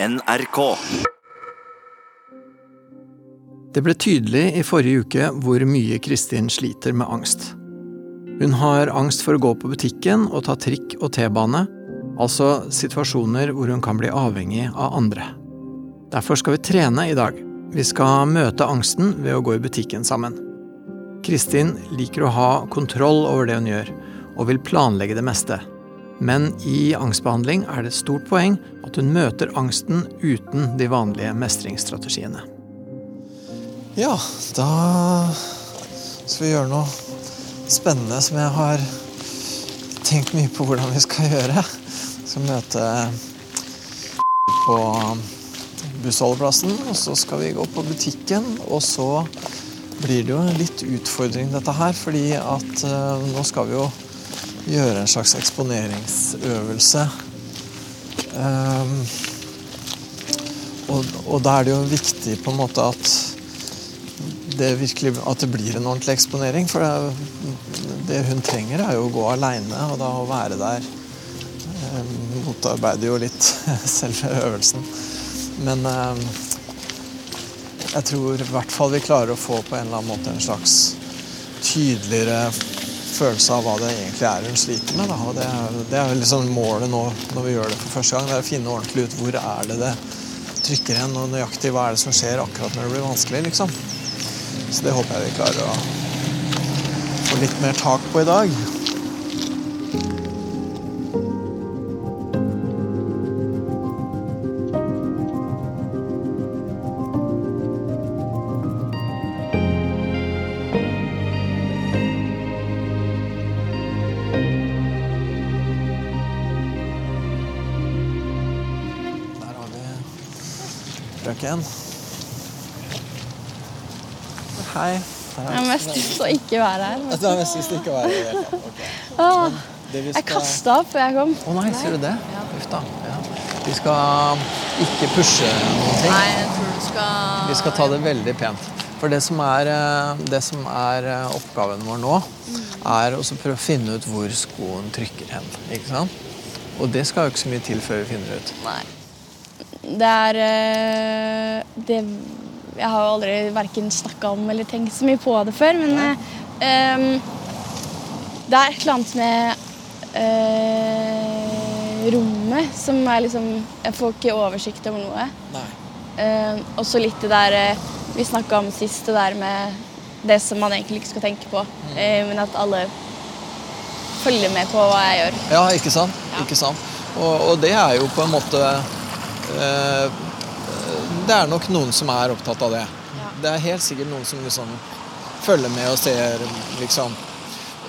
NRK. Det ble tydelig i forrige uke hvor mye Kristin sliter med angst. Hun har angst for å gå på butikken og ta trikk og T-bane, altså situasjoner hvor hun kan bli avhengig av andre. Derfor skal vi trene i dag. Vi skal møte angsten ved å gå i butikken sammen. Kristin liker å ha kontroll over det hun gjør, og vil planlegge det meste. Men i angstbehandling er det et stort poeng at hun møter angsten uten de vanlige mestringsstrategiene. Ja, da skal vi gjøre noe spennende som jeg har tenkt mye på hvordan vi skal gjøre. Skal møte på bussholdeplassen, og så skal vi gå på butikken. Og så blir det jo en litt utfordring dette her, fordi at uh, nå skal vi jo gjøre en slags eksponeringsøvelse. Um, og, og da er det jo viktig på en måte at det virkelig, at det blir en ordentlig eksponering. For det, det hun trenger, er jo å gå aleine, og da å være der um, motarbeider jo litt selve øvelsen. Men um, jeg tror i hvert fall vi klarer å få på en eller annen måte en slags tydeligere følelse av hva det egentlig er hun sliter med. Det er, det er liksom målet nå når vi gjør det for første gang. Det er å finne ordentlig ut hvor er det det trykker hen, og nøyaktig hva er det som skjer akkurat når det blir vanskelig. liksom. Så det håper jeg vi klarer å få litt mer tak på i dag. Å ikke være her. Det er mest lyst ikke å være her. Okay. vi jeg kasta opp før jeg kom. Å nei, sier du det? Uff da. Ja. Vi skal ikke pushe noen ting. Nei, jeg tror du skal Vi skal ta det veldig pent. For det som er, eh, det som er eh, oppgaven vår nå, er å prøve å finne ut hvor skoen trykker hen. Ikke sant? Og det skal jo ikke så mye til før vi finner ut. Nei. Det er eh, det, Jeg har jo aldri verken snakka om eller tenkt så mye på det før, men eh, det er et eller annet med eh, rommet som er liksom Jeg får ikke oversikt over noe. Eh, og så litt det der eh, vi snakka om sist, det der med det som man egentlig ikke skal tenke på, eh, men at alle følger med på hva jeg gjør. Ja, ikke sant? Ja. Ikke sant? Og, og det er jo på en måte eh, Det er nok noen som er opptatt av det. Ja. Det er helt sikkert noen som liksom følger med og ser, liksom.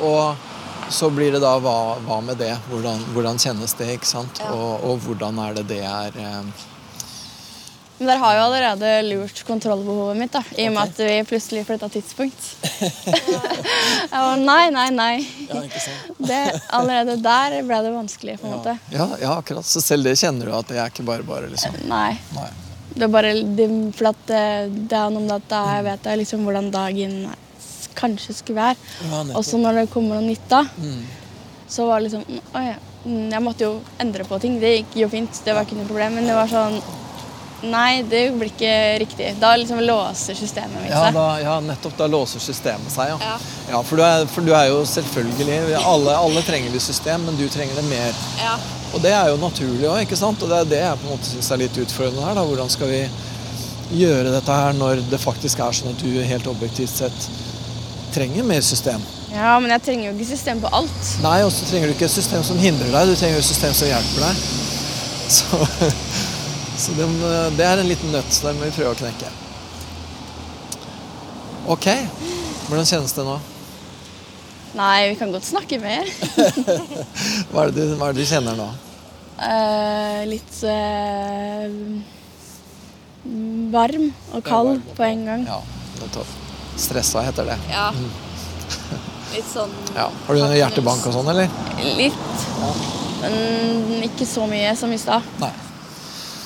Og så blir det da hva, hva med det? Hvordan, hvordan kjennes det? ikke sant? Ja. Og, og hvordan er det det er eh, Men dere har jo allerede lurt kontrollbehovet mitt, da, i og med at vi plutselig flytta tidspunkt. jeg var nei, nei, nei. Ja, ikke sant? Det, allerede der ble det vanskelig, på en måte. Ja, ja, akkurat. Så selv det kjenner du at det er ikke bare bare, liksom. Nei. Nei. Det er bare for at det, det er noe med at da jeg vet jeg liksom hvordan dagen kanskje skulle være. Ja, Og så når det kommer noe nytt da, Mm. så var det liksom Å ja. mm, Jeg måtte jo endre på ting. Det gikk jo fint, det var ikke noe problem. Men det var sånn Nei, det blir ikke riktig. Da liksom låser systemet mitt Ja, seg. ja, nettopp. Da låser systemet seg, ja. Ja. Ja, for du, er, for du er jo selvfølgelig alle, alle trenger vi system, men du trenger det mer. Ja. Og det er jo naturlig òg, ikke sant? Og det er det jeg på en måte syns er litt utfordrende her. da. Hvordan skal vi gjøre dette her når det faktisk er sånn at du helt objektivt sett trenger mer system? ja, men jeg trenger jo ikke system på alt. Nei, og så trenger du ikke et system som hindrer deg, du trenger jo et system som hjelper deg. Så, så det, det er en liten nøtt, så den må vi prøve å knekke. Ok, hvordan kjennes det nå? Nei, vi kan godt snakke mer. Hva er det du, hva er det du kjenner nå? Uh, litt uh, varm og kald varm på en gang. Ja, nettopp. Stressa heter det. Ja. Litt sånn Ja. Har du noe hjertebank og sånn, eller? Litt. Men ikke så mye som i stad. Nei.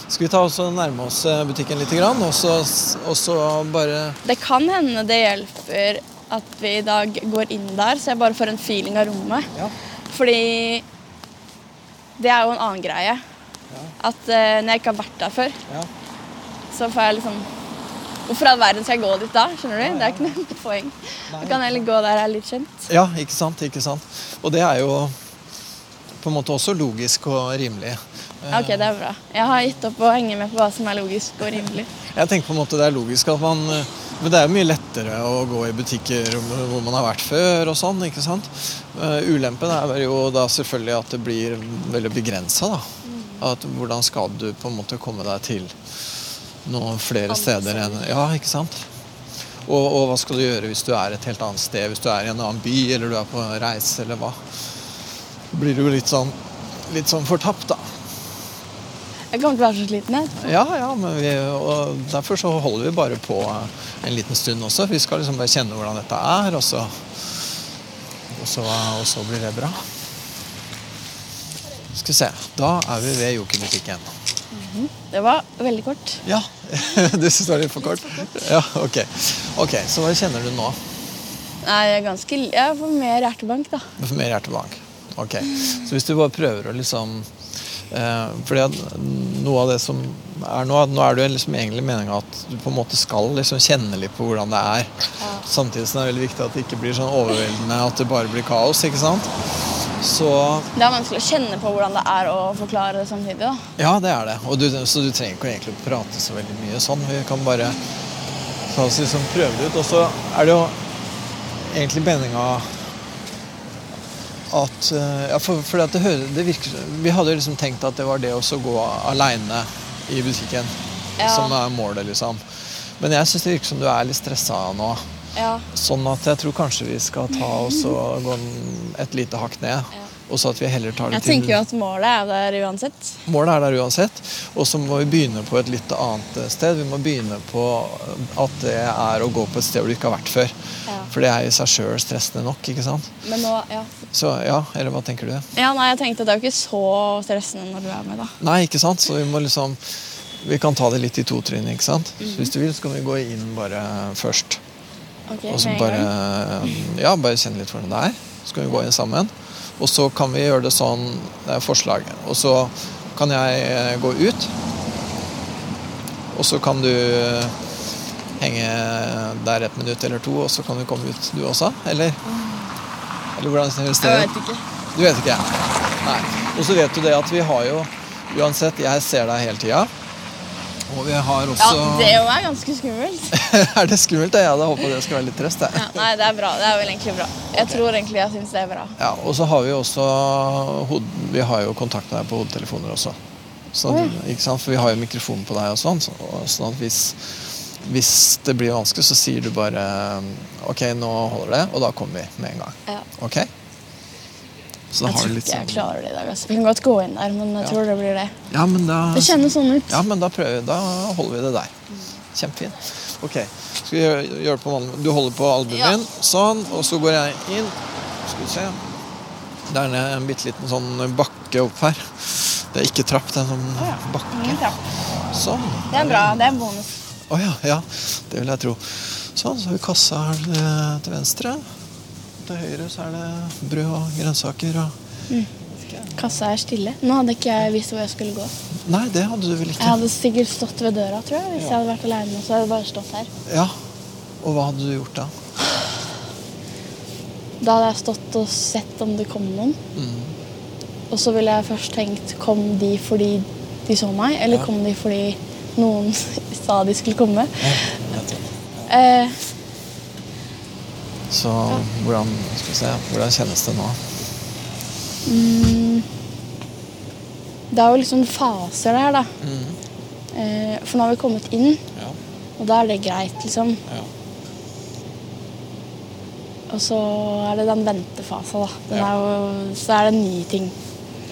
Skal vi ta også nærme oss eh, butikken litt, og så bare Det kan hende det hjelper at vi i dag går inn der, så jeg bare får en feeling av rommet. Ja. Fordi det er jo en annen greie. At uh, når jeg ikke har vært der før, Ja. så får jeg liksom Hvorfor i all verden skal jeg gå dit da? skjønner du? Det er ikke noe poeng. Du kan heller gå der jeg er litt kjent. Ja, ikke sant, ikke sant. Og det er jo på en måte også logisk og rimelig. Ok, det er bra. Jeg har gitt opp å henge med på hva som er logisk og rimelig. Jeg tenker på en måte det er logisk at man Men det er jo mye lettere å gå i butikker hvor man har vært før og sånn, ikke sant. Eh, Ulempen er jo da selvfølgelig at det blir veldig begrensa, da. At hvordan skal du på en måte komme deg til noen flere steder enn Ja, ikke sant. Og, og hva skal du gjøre hvis du er et helt annet sted? Hvis du er i en annen by, eller du er på reise, eller hva? Blir du jo litt sånn litt sånn fortapt, da. Jeg kommer til å være så sliten. jeg. Ja, ja, men vi, og derfor så holder vi bare på en liten stund også. Vi skal liksom bare kjenne hvordan dette er, og så, og så, og så blir det bra. Skal vi se. Da er vi ved Joker-butikken. Det var veldig kort. Ja, du syns det var litt for kort? Ja, ok. Ok, Så hva kjenner du nå? Nei, jeg er ganske Jeg får mer hjertebank, da. Du får mer hjertebank. Ok. Så hvis du bare prøver å liksom fordi at noe av det som er nå, nå er det jo liksom egentlig meninga at du på en måte skal liksom kjenne litt på hvordan det er. Samtidig som det er veldig viktig at det ikke blir sånn overveldende at det bare blir kaos. ikke sant? Så Det er vanskelig å kjenne på hvordan det er å forklare det samtidig. da. ja, det er det. Og du, så du trenger ikke egentlig å prate så veldig mye sånn. Vi kan bare ta oss liksom prøve det ut. Og så er det jo egentlig meninga at eh, ja, for, for det, hører, det virker Vi hadde liksom tenkt at det var det å gå aleine i butikken Ja. som er målet, liksom. Men jeg syns det virker som du er litt stressa nå. Ja. Sånn at jeg tror kanskje vi skal ta oss og gå et lite hakk ned. Og så at vi heller tar det Jeg tenker jo at målet er der uansett. Målet er der uansett. Og så må vi begynne på et litt annet sted. Vi må begynne på at det er å gå på et sted hvor du ikke har vært før. Ja. For det er i seg sjøl stressende nok. ikke sant? Men nå, ja. Så ja, eller hva tenker du? ja, nei, jeg tenkte at det er jo ikke så stressende når du er med, da. Nei, ikke sant? Så vi må liksom Vi kan ta det litt i to trinn, ikke sant? Så hvis du vil, så kan vi gå inn bare først. Ok, Og så bare. Ja, bare kjenne litt hvordan det er. Så kan vi gå inn sammen. Og så kan vi gjøre det sånn Det er forslaget. Og så kan jeg eh, gå ut. Og så kan du eh, henge der et minutt eller to, og så kan du komme ut, du også? Eller? Eller hvordan høres det Jeg vet ikke. Du vet ikke? Nei. Og så vet du det at vi har jo Uansett, jeg ser deg hele tida. Og vi har også Ja, det jo er ganske skummelt. Er det skummelt? Jeg hadde håpa det skulle være litt trøst. Ja, nei, det er bra. Det er vel egentlig bra. Jeg tror egentlig jeg syns det er bra. Ja, og så har vi også Vi har jo kontakt med deg på hodetelefoner også. Så, ikke sant? For vi har jo mikrofon på deg og sånn. Sånn at hvis, hvis det blir vanskelig, så sier du bare OK, nå holder det, og da kommer vi med en gang. Ja. OK? Så Jeg tror ikke sånn... jeg klarer det i dag. Altså. Vi kan godt gå inn der, men jeg Ja. tror det blir det. Ja, men da Det kjennes sånn ut. Ja, men da prøver vi. Da holder vi det der. Kjempefint. Ok, skal vi gjøre, det på vanlig Du holder på albuen Ja. min, sånn, og så går jeg inn. Skal vi se. Det er en- en bitte liten sånn bakke opp her. Det er ikke trapp, det er en sånn oh, ja. bakke. Sånn. Det er bra. Det er bonus. Å ja, ja. Det vil jeg tro. Sånn, så har vi kassa her til- til venstre. Til høyre så er det brød og grønnsaker og Kassa er stille. Nå hadde ikke jeg visst hvor jeg skulle gå. Nei, det hadde du vel ikke? Jeg hadde sikkert stått ved døra, tror jeg. Hvis jeg hadde vært alene, så hadde jeg bare stått her. Ja. Og hva hadde du gjort da? Da hadde jeg stått og sett om det kom noen. Og så ville jeg først tenkt kom de fordi de så meg, eller Ja. kom de fordi noen sa de skulle komme. Ja Eh, Så hvordan, skal se, hvordan kjennes det nå? mm, det er jo liksom faser der, da. Eh, for nå har vi kommet inn, Ja. og da er det greit, liksom. ja. Og så er det den ventefasa, da. Den Ja. er jo, så er det en ny ting.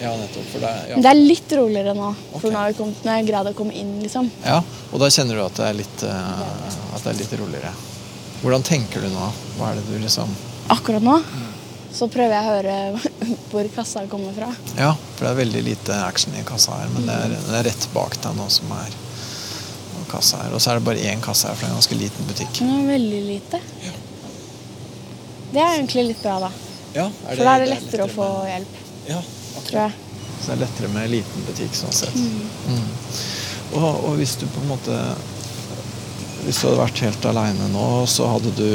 Ja, nettopp. Det, Men det er litt roligere nå, for okay. nå har vi kommet, nå har jeg greid å komme inn, liksom. ja. Og da kjenner du at det er litt, uh, det er litt roligere. Hvordan tenker du nå? Hva er det du liksom Akkurat nå så prøver jeg å høre hvor kassa kommer fra. Ja, for det er veldig lite action i kassa her, men det er, det er rett bak deg nå som er kassa her. Og så er det bare én kasse her, for det er en ganske liten butikk. Den er veldig lite. Ja. Det er egentlig litt bra, da. Ja, For da er det lettere å få hjelp, Ja, tror jeg. Så det er lettere med liten butikk sånn sett. Mm. Og, og hvis du på en måte Hvis du hadde vært helt aleine nå, så hadde du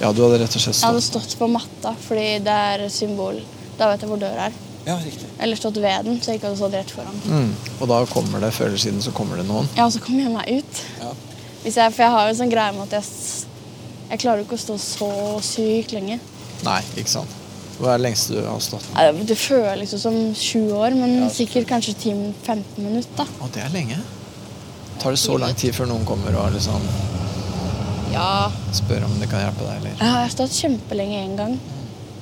Ja, du hadde rett og slett stått Jeg hadde stått på matta, fordi det er symbol. Da vet jeg hvor døra er. Ja, riktig. Eller stått ved den, så jeg ikke hadde stått rett foran. Mm. Og da kommer det før eller siden så kommer det noen. Ja, og så kommer jeg meg ut. Ja. Hvis jeg, for jeg har jo en sånn greie med at jeg, jeg klarer ikke å stå så sykt lenge. Nei, ikke sant. Hva er det lengste du har stått? Nei, Det føles liksom som sju år, men sikkert kanskje 10-15 minutter. Å, det er lenge. Tar det så lang tid før noen kommer og liksom Ja, spør om det kan hjelpe deg, eller? jeg har stått kjempelenge en gang.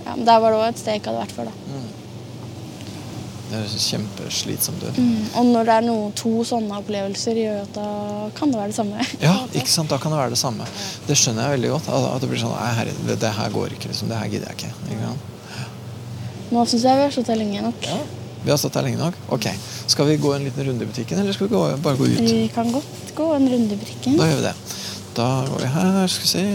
Ja, men Der var det òg et sted jeg ikke hadde vært før. da. Det høres kjempeslitsomt ut. Mm. Og når det er noe, to sånne opplevelser, gjør at da kan det være det samme. Ja, ikke sant? Da kan det være det samme. Det skjønner jeg veldig godt. At det blir sånn Nei, herre, det, her går ikke, liksom. Det her gidder jeg ikke. ikke sant? Nå syns jeg vi har stått her lenge nok. Vi har stått her lenge nok. Ok. Skal vi gå en liten runde i butikken, eller skal vi gå, bare gå ut? Vi kan godt gå en runde i butikken. Da gjør vi det. Da går vi her, skal vi se.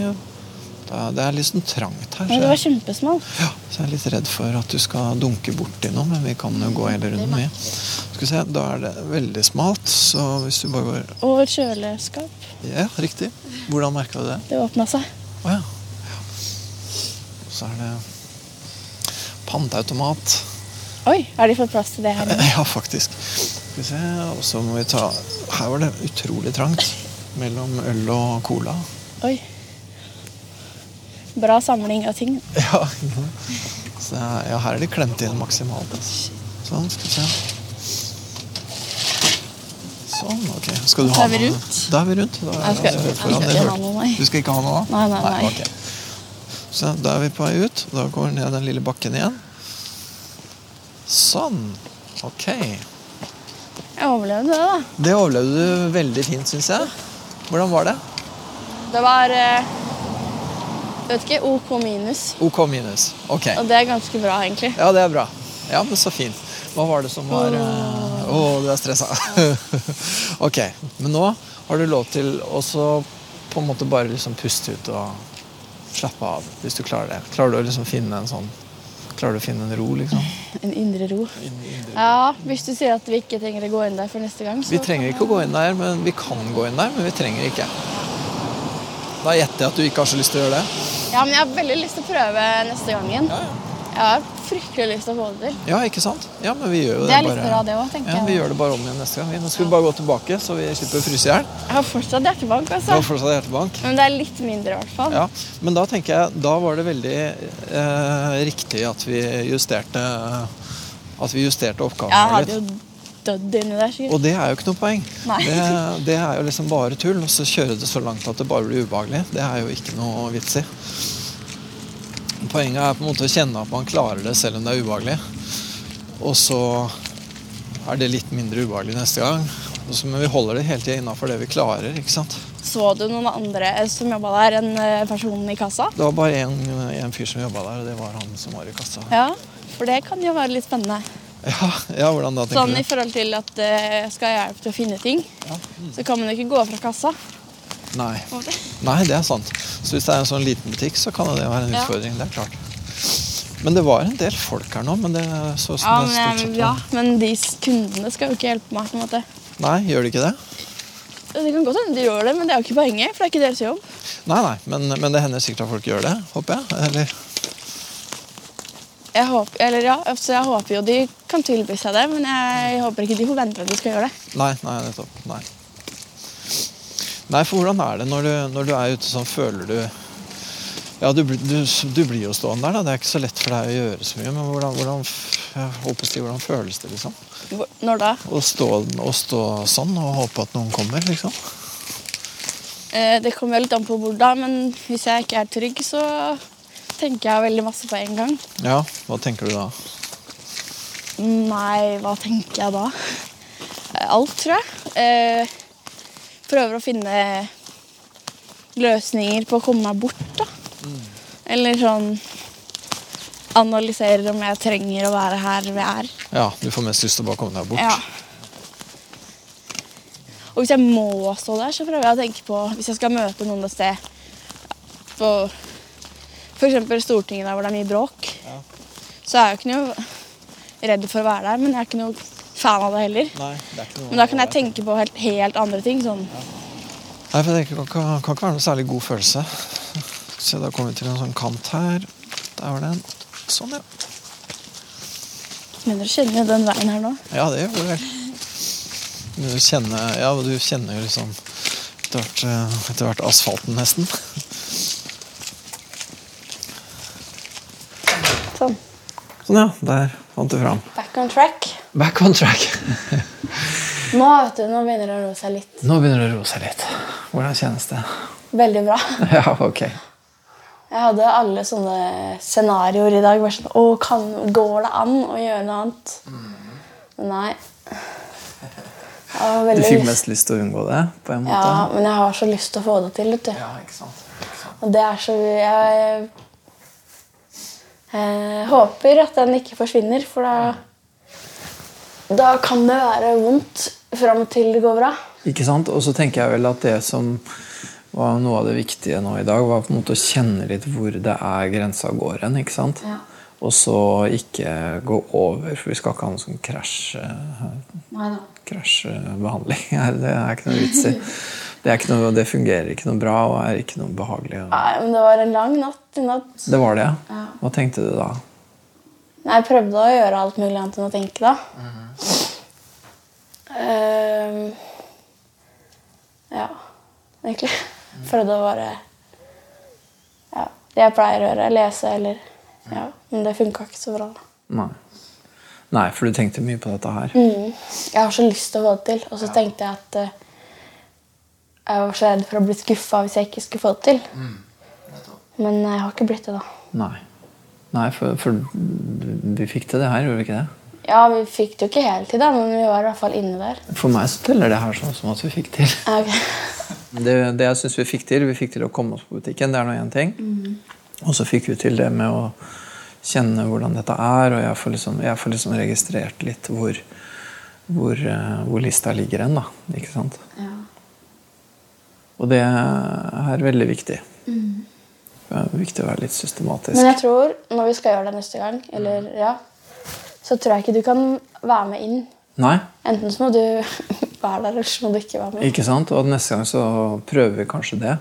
Da, det er litt sånn trangt her. Men det var kjempesmalt. ja, så jeg er litt redd for at du skal dunke borti noe, men vi kan jo gå hele runden med. Skal vi se, Da er det veldig smalt, så hvis du bare går Og et kjøleskap. Ja, riktig. Hvordan merka du det? Det åpna seg. Å ja. ja. Så er det panteautomat. Oi, har de fått plass til det her? Ja, faktisk. Vi Og så må vi ta Her var det utrolig trangt mellom øl og cola. Oi. Bra samling av ting. Ja, så ja her er de klemt inn maksimalt. altså. Sånn, skal vi se. Sånn, ok. Skal du ha vi noe? rundt. Da er vi rundt. Da er skal- altså jeg skal ikke ha noe, nei. Du skal ikke ha noe? da? Nei, nei, nei. ok. Så da er vi på vei ut. Da går vi ned den lille bakken igjen. Sånn. Ok. Jeg overlevde det, da. Det overlevde du veldig fint, syns jeg. Hvordan var det? Det var eh, Vet ikke, OK minus. OK minus. Ok. Og det er ganske bra, egentlig. Ja, det er bra. Ja, men så fint. Hva var det som var eh, oh, du er stressa. ok. Men nå har du lov til å på en måte bare liksom puste ut og slappe av, hvis du klarer det. Klarer du å liksom finne en sånn Klarer du å finne en ro, liksom? En indre ro. Ja, Hvis du sier at vi ikke trenger å gå inn der for neste gang, så Vi trenger ikke å gå inn der, men vi kan gå inn der, men vi trenger ikke. Da gjetter jeg at du ikke har så lyst til å gjøre det. Ja, men jeg har veldig lyst til å prøve neste gang igjen. Jeg har fryktelig lyst til å få det til. Ja, ikke sant? Ja, men vi gjør jo det, Det er litt bare bra, det òg, tenker Ja, vi gjør det bare om igjen neste gang. Nå skal vi bare gå tilbake, så vi slipper å fryse i hjel. Jeg har fortsatt hjertebank, Du altså. har fortsatt hjertebank. Men det er litt mindre, i hvert fall. Ja, men da tenker jeg Da var det veldig eh, riktig at vi justerte At vi justerte oppgaven Jeg vår hadde jo der. Og det er jo ikke noe poeng. Det, det er jo liksom bare tull. Og så kjøre det så langt at det bare blir ubehagelig. Det er jo ikke noe vits i. Poenget er på en måte å kjenne at man klarer det selv om det er ubehagelig. Og så er det litt mindre ubehagelig neste gang. Men vi holder det hele tida innafor det vi klarer. ikke sant? Så du noen andre som jobba der enn eh, personen i kassa? Det var bare én fyr som jobba der, og det var han som var i kassa. Ja, for det kan jo være litt spennende. Ja, ja hvordan da, tenker Sånn i forhold til at det skal jeg hjelpe til å finne ting, så kan man jo ikke gå fra kassa. Nei. Nei, det er sant. Så hvis det er en sånn liten butikk, så kan det være en Ja. utfordring. Det er klart. Men det var en del folk her nå, men det så Ja, men, stort sett ja, men de kundene skal jo ikke hjelpe meg. på en måte. Nei, gjør de ikke det? Det kan godt hende de gjør det, men det er jo ikke poenget, for det er ikke deres jobb. Nei, nei, men, men det hender sikkert at folk gjør det, håper jeg. Eller Jeg håper, eller ja, altså jeg håper jo de kan tilby seg det, men jeg håper ikke de forventer at de skal gjøre det. Nei, nei, nettopp. Nei. Nei, for hvordan er det når du, når du er ute sånn, føler du Ja, du, du, du blir jo stående der, da. Det er ikke så lett for deg å gjøre så mye. Men hvordan, hvordan, si, hvordan føles det, liksom? Når da? Å stå, å stå sånn og håpe at noen kommer, liksom? Eh, Det kommer jo litt an på hvor da, men hvis jeg ikke er trygg, så tenker jeg veldig masse på en gang. Ja, hva tenker du da? Nei, hva tenker jeg da? Alt, tror jeg. Eh, prøver å finne løsninger på å komme meg bort, da. Eller sånn Analyserer om jeg trenger å være her vi er. Ja, du får mest lyst til å bare komme deg bort. Ja. Og hvis jeg må stå der, så prøver jeg å tenke på Hvis jeg skal møte noen et sted På f.eks. Stortinget, der hvor det er mye bråk, så er jeg jo ikke noe redd for å være der, men jeg er ikke noe fan av det heller. Nei, det er ikke noe Men da kan jeg tenke på helt, helt andre ting. Sånn. Nei, for det kan, kan, kan ikke være noe særlig god følelse. Se, da kommer vi til en sånn kant her. Der var den. Sånn, ja. Men du kjenner jo den veien her nå. Ja, det gjør du vel. Du kjenner, ja, du kjenner jo liksom etter hvert, eh, etter hvert asfalten, nesten. Sånn, ja. Der fant du fram. Back on track. Back on track. Nå, vet du, nå begynner det å roe seg litt. Nå begynner det å roe seg litt. Hvordan kjennes det? Veldig bra. Ja, ok. Jeg hadde alle sånne scenarioer i dag. Bare sånn, å, kan, Går det an å gjøre noe annet? Mm. Nei. Du fikk mest lyst til å unngå det, på en måte? Ja, men jeg har så lyst til å få det til. vet du. Ja, ikke sant. Ikke sant. Og det er så Jeg, jeg håper at den ikke forsvinner, for da Da kan det være vondt fram til det går bra. Ikke sant? Og så tenker jeg vel at det som var noe av det viktige nå i dag, var på en måte å kjenne litt hvor det er grensa går hen. ikke sant? Ja. Og så ikke gå over, for vi skal ikke ha noen sånn eh, krasjbehandling Krasj Det er ikke noe vits i. Det, noe, det fungerer ikke noe bra og er ikke noe behagelig. Nei, men det var en lang natt i natt. Det var det, Ja. Hva tenkte du da? Nei, Jeg prøvde å gjøre alt mulig annet enn å tenke, da. Ehm, ja, egentlig. Prøvde å bare Ja, det jeg pleier å gjøre. Lese eller Ja. Men det funka ikke så bra. da. Nei. Nei, for du tenkte mye på dette her. Mm. Jeg har så lyst til å få det til. Og så tenkte jeg at eh, jeg var så redd for å bli skuffa hvis jeg ikke skulle få det til. Men jeg har ikke blitt det, da. Nei. Nei, for, for vi fikk til det her, gjorde vi ikke det? Ja, Vi fikk det jo ikke helt til, da, men vi var i hvert fall inne der. For meg så teller det her sånn som at vi fikk til. Okay. Det, det jeg synes vi fikk til, vi fikk til å komme oss på butikken. Det er nå én ting. Og så fikk vi til det med å kjenne hvordan dette er, og jeg får liksom, jeg får liksom registrert litt hvor, hvor, eh, hvor lista ligger hen. da, ikke sant? Ja. Og det er veldig viktig. Det er viktig å være litt systematisk. Men jeg tror, når vi skal gjøre det neste gang, eller ja, så tror jeg ikke du kan være med inn. Nei, Enten så må du være der, eller så må du ikke være med. ikke sant? Og neste gang så prøver vi kanskje det.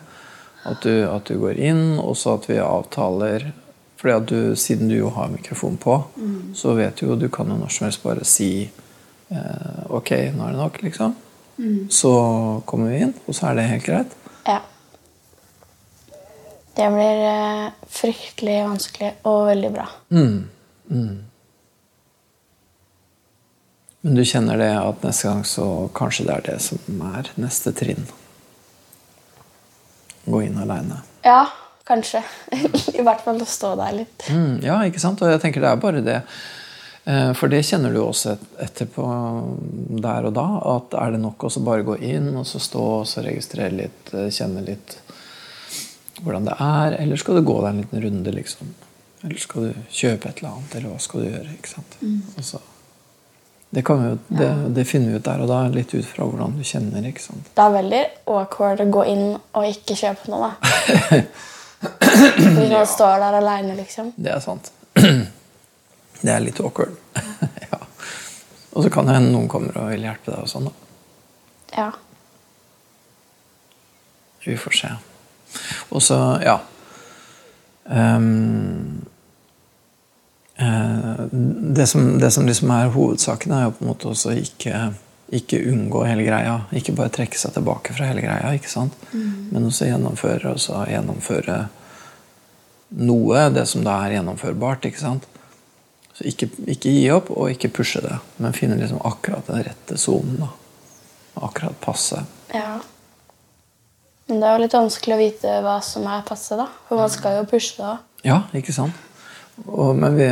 At du, at du går inn, og så at vi avtaler fordi at du, Siden du jo har mikrofon på, så vet du jo du kan jo når som helst bare si eh, Ok, nå er det nok, liksom. Så kommer vi inn, og så er det helt greit. Ja. Det blir eh, fryktelig vanskelig og veldig bra. Mm. Mm. Men du kjenner det at neste gang så kanskje det er det som er neste trinn? Gå inn aleine. Ja, kanskje. I hvert fall å stå der litt. Mm, ja, ikke sant? Og jeg tenker det er bare det. Eh, For det kjenner du også etterpå der og da. At er det nok å bare gå inn og så stå og så registrere litt, eh, kjenne litt hvordan det er? Eller skal du gå deg en liten runde, liksom? Eller skal du kjøpe et eller annet? Eller hva skal du gjøre? ikke sant? Og så- det, jo, det, det finner vi ut der og da, litt ut fra hvordan du kjenner. ikke sant? Det er veldig awkward å gå inn og ikke kjøpe noe, da. Hvis man står der aleine, liksom. Det er sant. Det er litt awkward. ja. Og så kan det hende noen kommer og vil hjelpe deg og sånn, da. Ja. Vi får se. Og så, ja um, det, som, det som liksom er hovedsaken, er jo på en måte også ikke ikke unngå hele greia. Ikke bare trekke seg tilbake fra hele greia. ikke sant? Men også gjennomføre også gjennomføre noe, det som da er gjennomførbart. ikke sant? Så ikke, ikke gi opp, og ikke pushe det, men finne liksom akkurat den rette sonen. Akkurat passe. ja. Men det er jo litt vanskelig å vite hva som er passe, da. For man skal jo pushe det. Ja, ikke sant? Og, men vi,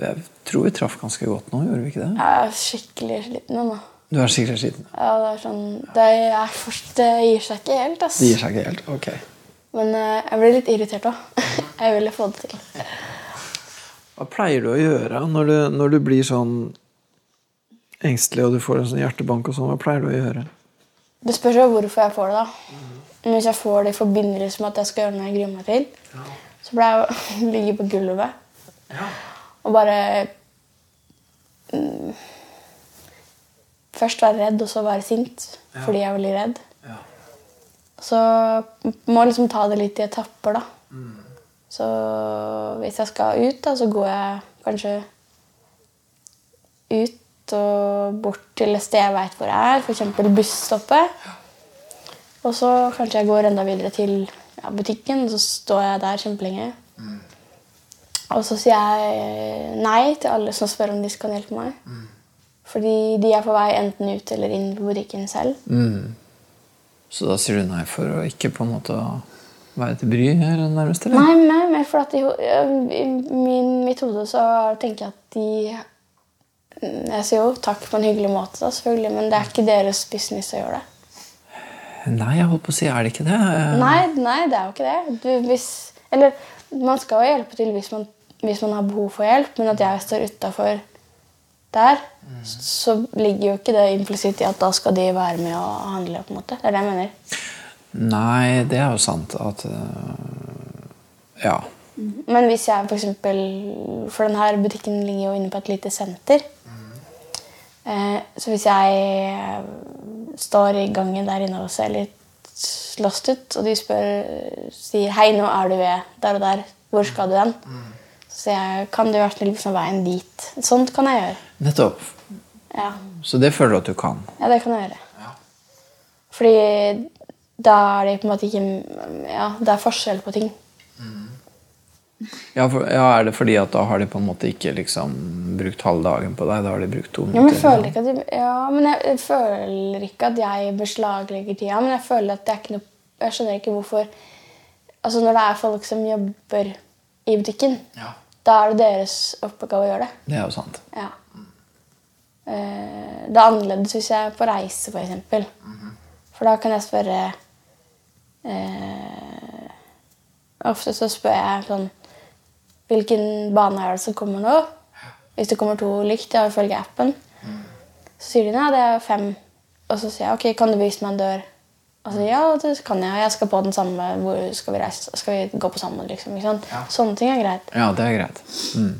jeg tror vi traff ganske godt nå, gjorde vi ikke det? Jeg er skikkelig sliten nå. Du er skikkelig sliten. Ja, det er sånn Det, er det gir seg ikke helt, ass. Det gir seg ikke helt. Ok. Men eh, jeg ble litt irritert òg. jeg ville få det til. Hva pleier du å gjøre når du, når du blir sånn engstelig og du får en sånn hjertebank og sånn? Hva pleier du å gjøre? Det spørs jo hvorfor jeg får det, da. Men hvis jeg får det i forbindelse med at jeg skal gjøre noe jeg gruer meg til, så pleier jeg å ligge på gulvet og bare først være redd og så være sint fordi jeg er veldig redd. Ja. Så må jeg liksom ta det litt i etapper, da. Så hvis jeg skal ut, da, så går jeg kanskje ut og bort til et sted jeg veit hvor jeg er, f.eks. busstoppet. Og så kanskje jeg går enda videre til ja, butikken, så står jeg der kjempelenge. Og så sier jeg nei til alle som spør om de kan hjelpe meg. Fordi de er på vei enten ut eller inn på butikken selv. Så da sier du nei for å ikke på en måte være til bry her nærmest? eller? Nei, nei, men for at i, i min, mitt hode så tenker jeg at de Jeg sier jo takk på en hyggelig måte, da, selvfølgelig, men det er ikke deres business å gjøre det. Nei, jeg holdt på å si, er det ikke det? Nei, nei, det er jo ikke det. Du, hvis, eller man skal jo hjelpe til hvis man, hvis man har behov for hjelp, men at jeg står utafor der, så ligger jo ikke det implisitt i at da skal de være med og handle. på en måte. Det er det jeg mener. Nei, det er jo sant at øh, Ja. Men hvis jeg for eksempel For denne butikken ligger jo inne på et lite senter. Eh, så hvis jeg står i gangen der inne og ser litt lost ut, og de spør, sier 'Hei, nå er du ved der og der. Hvor skal du hen?' Så sier jeg 'Kan du være snill vise veien dit?' Sånt kan jeg gjøre. Nettopp. Ja, Så det føler du at du kan? ja det kan jeg gjøre. Fordi da er det på en måte ikke Ja, det er forskjell på ting. Ja, for, ja, Er det fordi at da har de på en måte ikke liksom brukt halve dagen på deg? Da har de brukt to Ja, men jeg minutter? føler ikke at de, ja, men jeg, jeg føler ikke at jeg beslaglegger tida. Men jeg føler at det er ikke noe Jeg skjønner ikke hvorfor Altså Når det er folk som jobber i butikken, Ja, da er det deres oppgave å gjøre det. det er jo sant. Ja. Eh, Det er annerledes hvis jeg er på reise, f.eks. eksempel For da kan jeg spørre eh, Ofte så spør jeg sånn Hvilken bane er det som kommer nå? Hvis det kommer to likt, ja, ifølge appen, så sier de nei, det er fem. Og så sier jeg ok, kan du vise meg en dør? Og så ja, det kan jeg. Jeg skal på den samme. Hvor skal vi reise? Skal vi gå på sammen? liksom, ikke sant? Sånne ting er greit. Ja, det er greit. Mm.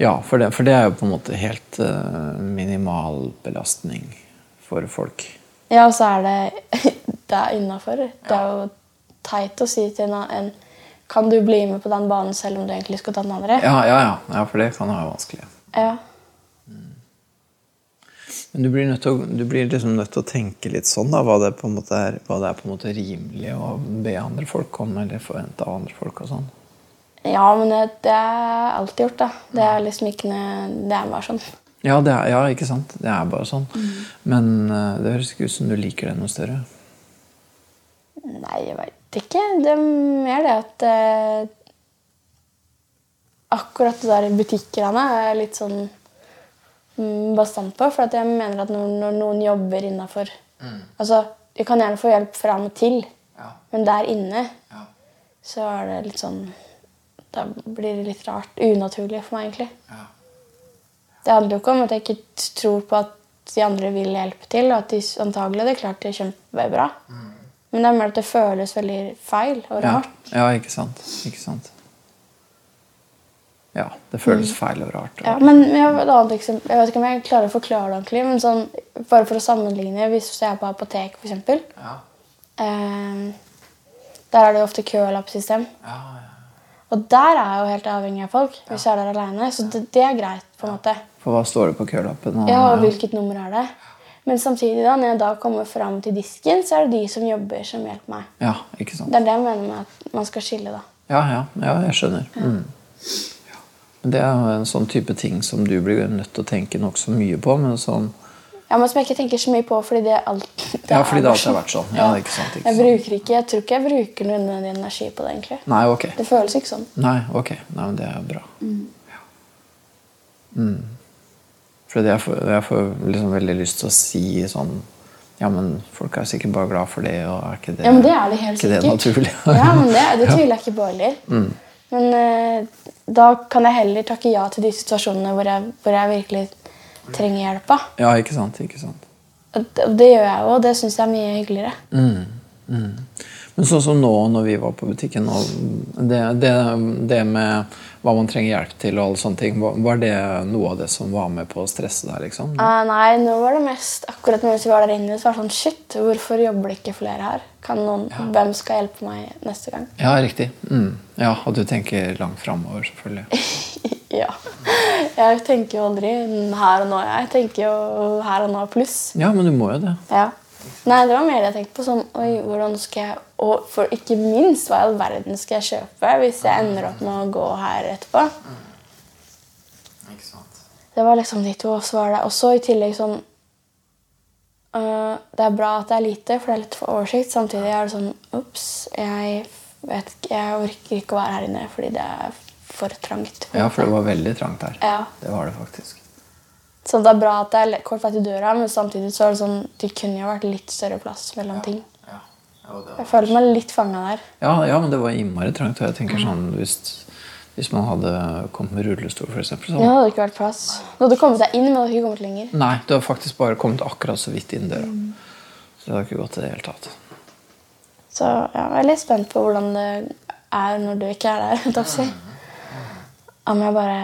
Ja, for det, for det er jo på en måte helt uh, minimal belastning for folk. Ja, og så er det Det er innafor. Det er jo teit å si til en, Kan du bli med på den banen selv om du egentlig skal ta den andre? Ja, ja, ja, ja for det kan være vanskelig. Ja. Men du blir, nødt til å, du blir liksom nødt til å tenke litt sånn, da, hva det, på en måte er, hva det er på en måte rimelig å be andre folk om, eller forvente av andre folk og sånn. Ja, men det, det er alltid gjort, da. Det er liksom ikke noe Det er bare sånn. Ja, det er, ja, ikke sant? Det er bare sånn. Men uh, det høres ikke ut som du liker det noe større. Nei, jeg veit ikke. Det er mer det at uh, Akkurat det der butikkgreiene er jeg litt sånn mm, bastant på. For at jeg mener at når, når noen jobber innafor Altså, de kan gjerne få hjelp fra og til, Ja. men der inne Ja. så er det litt sånn Da blir det litt rart. Unaturlig for meg, egentlig. Ja. Det handler jo ikke om at jeg ikke tror på at de andre vil hjelpe til, og at de antagelig hadde klart det kjempebra. Men det er mer at det føles veldig feil og rart. ja, ikke sant. Ikke sant. Ja, det føles feil og rart. Ja, men jeg, har et annet eksempel. jeg vet ikke om jeg klarer å forklare det ordentlig, men sånn, bare for å sammenligne, hvis jeg er på apotek, eksempel, Ja. eh, der er det jo ofte kølappsystem. Ja, ja. Og der er jeg jo helt avhengig av folk hvis jeg er der alene. Så det, det er greit. på en måte. For hva står det på kølappen? Ja, og hvilket nummer er det? Men samtidig, da, når jeg da kommer fram til disken, så er det de som jobber, som hjelper meg. ja, ikke sant. Det er det jeg mener med at man skal skille, da. Ja, ja, ja jeg skjønner. Mm. Ja. Men Det er en sånn type ting som du blir nødt til å tenke nokså mye på. Men sånn, Ja, men som jeg ikke tenker så mye på, fordi det, alt, det ja, fordi det alltid har vært sånn. Ja, ikke sant, ikke Jeg bruker ikke, jeg tror ikke jeg bruker noe unødvendig energi på det, egentlig. Nei, ok. Det føles ikke sånn. Nei, ok. Nei, men det er jo bra. Ja. Mm. Fordi jeg får, jeg får liksom veldig lyst til å si sånn Ja, men folk er sikkert bare glad for det, og er ikke det Ja, men det er det helt ikke det sikkert. naturlig? ja, men det, det tviler jeg ikke på heller. Mm. Men uh, da kan jeg heller takke ja til de situasjonene hvor jeg, hvor jeg virkelig trenger hjelp. da. ja, ikke sant. Ikke sant. Og det, det gjør jeg jo, og det syns jeg er mye hyggeligere. Mm. Mm. Men sånn som nå når vi var på butikken, og det, det, det med hva man trenger hjelp til, og alle sånne ting, var- det noe av det som var med på å stresse deg? liksom? Uh, nei, nå var det mest akkurat mens vi var der inne, så var det sånn Shit, hvorfor jobber det ikke flere her? Kan noen, Hvem skal hjelpe meg neste gang? Ja, riktig. Mm. Ja, Og du tenker langt framover, selvfølgelig. Ja. Jeg tenker jo aldri her og nå. Jeg tenker jo her og nå pluss. Ja, men du må jo det. Ja. Nei, det var mer det jeg tenkte på. Sånn, oi, hvordan skal jeg Og for ikke minst, hva i all verden skal jeg kjøpe hvis jeg ender opp med å gå her etterpå? Ikke sant? Det var liksom de to. Og så var det også i tillegg sånn øh, Det er bra at det er lite, for det er litt for oversikt. Samtidig er det sånn Ops, jeg vet ikke Jeg orker ikke å være her inne fordi det er for trangt. Ja, for det var veldig trangt her. Ja. Det var det faktisk. Så det er bra at det er kort vei til døra, men samtidig så er det sånn Det kunne jo vært litt større plass mellom ting. Ja. Jeg følte meg litt fanga der. Ja, ja, men det var innmari trangt. Og jeg tenker sånn, hvis, hvis man hadde kommet med rullestol, eksempel, så Ja, det hadde ikke vært plass. Du hadde kommet deg inn, men du hadde ikke kommet lenger. Nei, du hadde faktisk bare kommet akkurat så vidt inn døra. Så det hadde ikke gått i det hele tatt. Så ja, jeg er litt spent på hvordan det er når du ikke er der. holdt jeg på å si. Om jeg bare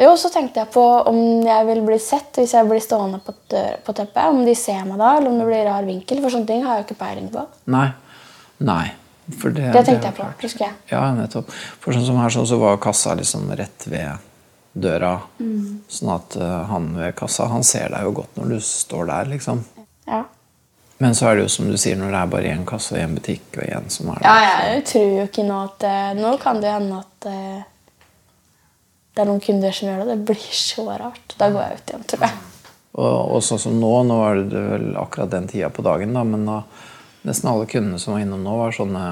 Jo, så tenkte jeg på om jeg vil bli sett hvis jeg blir stående på, dør, på teppet. Om de ser meg da, eller om det blir rar vinkel. For sånne ting har jeg jo ikke peiling på. Nei. Nei. For det, Det tenkte det jeg på. husker jeg. Ja, nettopp. For sånn som her sånn, så var kassa liksom rett ved døra. Sånn at eh, han ved kassa han ser deg jo godt når du står der, liksom. Ja. Men så er det jo som du sier, når det er bare én kasse og én butikk og én som er der. ja, jeg tror jo ikke nå at eh, Nå kan det hende at eh, det er noen kunder som gjør det. Det blir så rart. Da går jeg ut igjen, tror jeg. Og, og sånn som nå, nå er det vel akkurat den tida på dagen, da, men da, nesten alle kundene som var innom nå, var sånne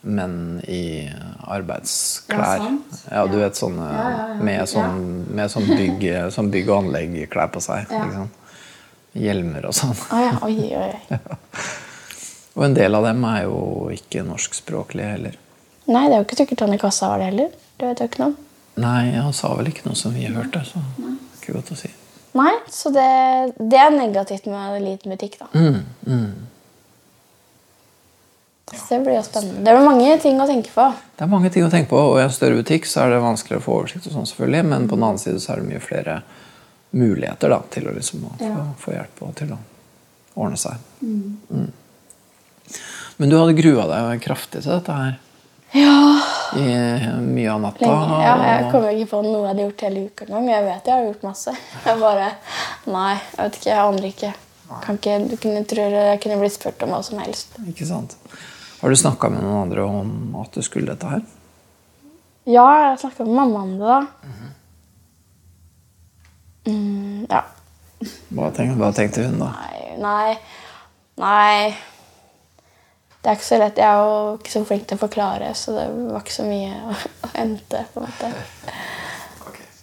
menn i arbeidsklær. Ja. Du vet sånne med sånn, med sånn bygg, sånn bygg- og anlegg-klær på seg. Sant? Hjelmer og sånn. Og en del av dem er jo ikke norskspråklige heller. Nei, det er jo ikke sikkert han i kassa var det heller. Det vet jeg ikke noe om. Nei, han sa vel ikke noe som vi hørte, så er ikke godt å si. Nei, så det, det er negativt med en liten butikk, da. Mm, mm. Så det blir jo spennende. Det er mange ting å tenke på. Det er mange ting å tenke på, og i en større butikk så er det vanskeligere å få oversikt. og sånn selvfølgelig, Men på den annen side så er det mye flere muligheter da, til å liksom få, Ja. få hjelp og til å ordne seg. Mm. Men du hadde grua deg kraftig til dette her Ja, i mye av natta. lenge. Ja, jeg kommer ikke på noe jeg hadde gjort hele uka engang. Jeg vet jeg har gjort masse. Jeg bare Nei, jeg vet ikke. Jeg aner ikke. Kan ikke du kunne, tror jeg kunne blitt spurt om hva som helst. Ikke sant? Har du snakka med noen andre om at du skulle dette her? Ja, jeg snakka med mamma om det, da. Mm, ja. Hva tenkte, hva tenkte hun da? Nei, nei Nei. Det er ikke så lett. Jeg er jo ikke så flink til å forklare, så det var ikke så mye å å hente. på en måte.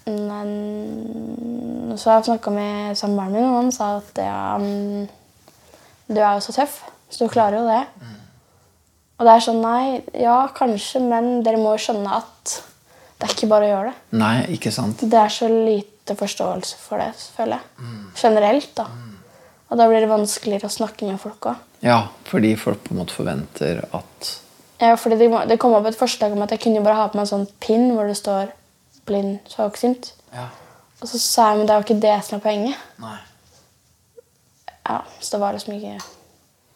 Men så har jeg snakka med samboeren min, og han sa at ja, mm, du er jo så tøff, så du klarer jo det. Og det er sånn Nei, ja, kanskje, men dere må jo skjønne at det er ikke bare å gjøre det. Nei, ikke sant? Det er så lite forståelse for det, føler jeg. Generelt, da. Og da blir det vanskeligere å snakke med folk òg. Ja, fordi folk på en måte forventer at Ja, fordi det, det kom opp et forslag om at jeg kunne bare ha på meg en sånn pinn hvor det står 'blind svaksynt'. Ja. Og så sa jeg men det er jo ikke det som er poenget. Nei. Ja, Så det var liksom ikke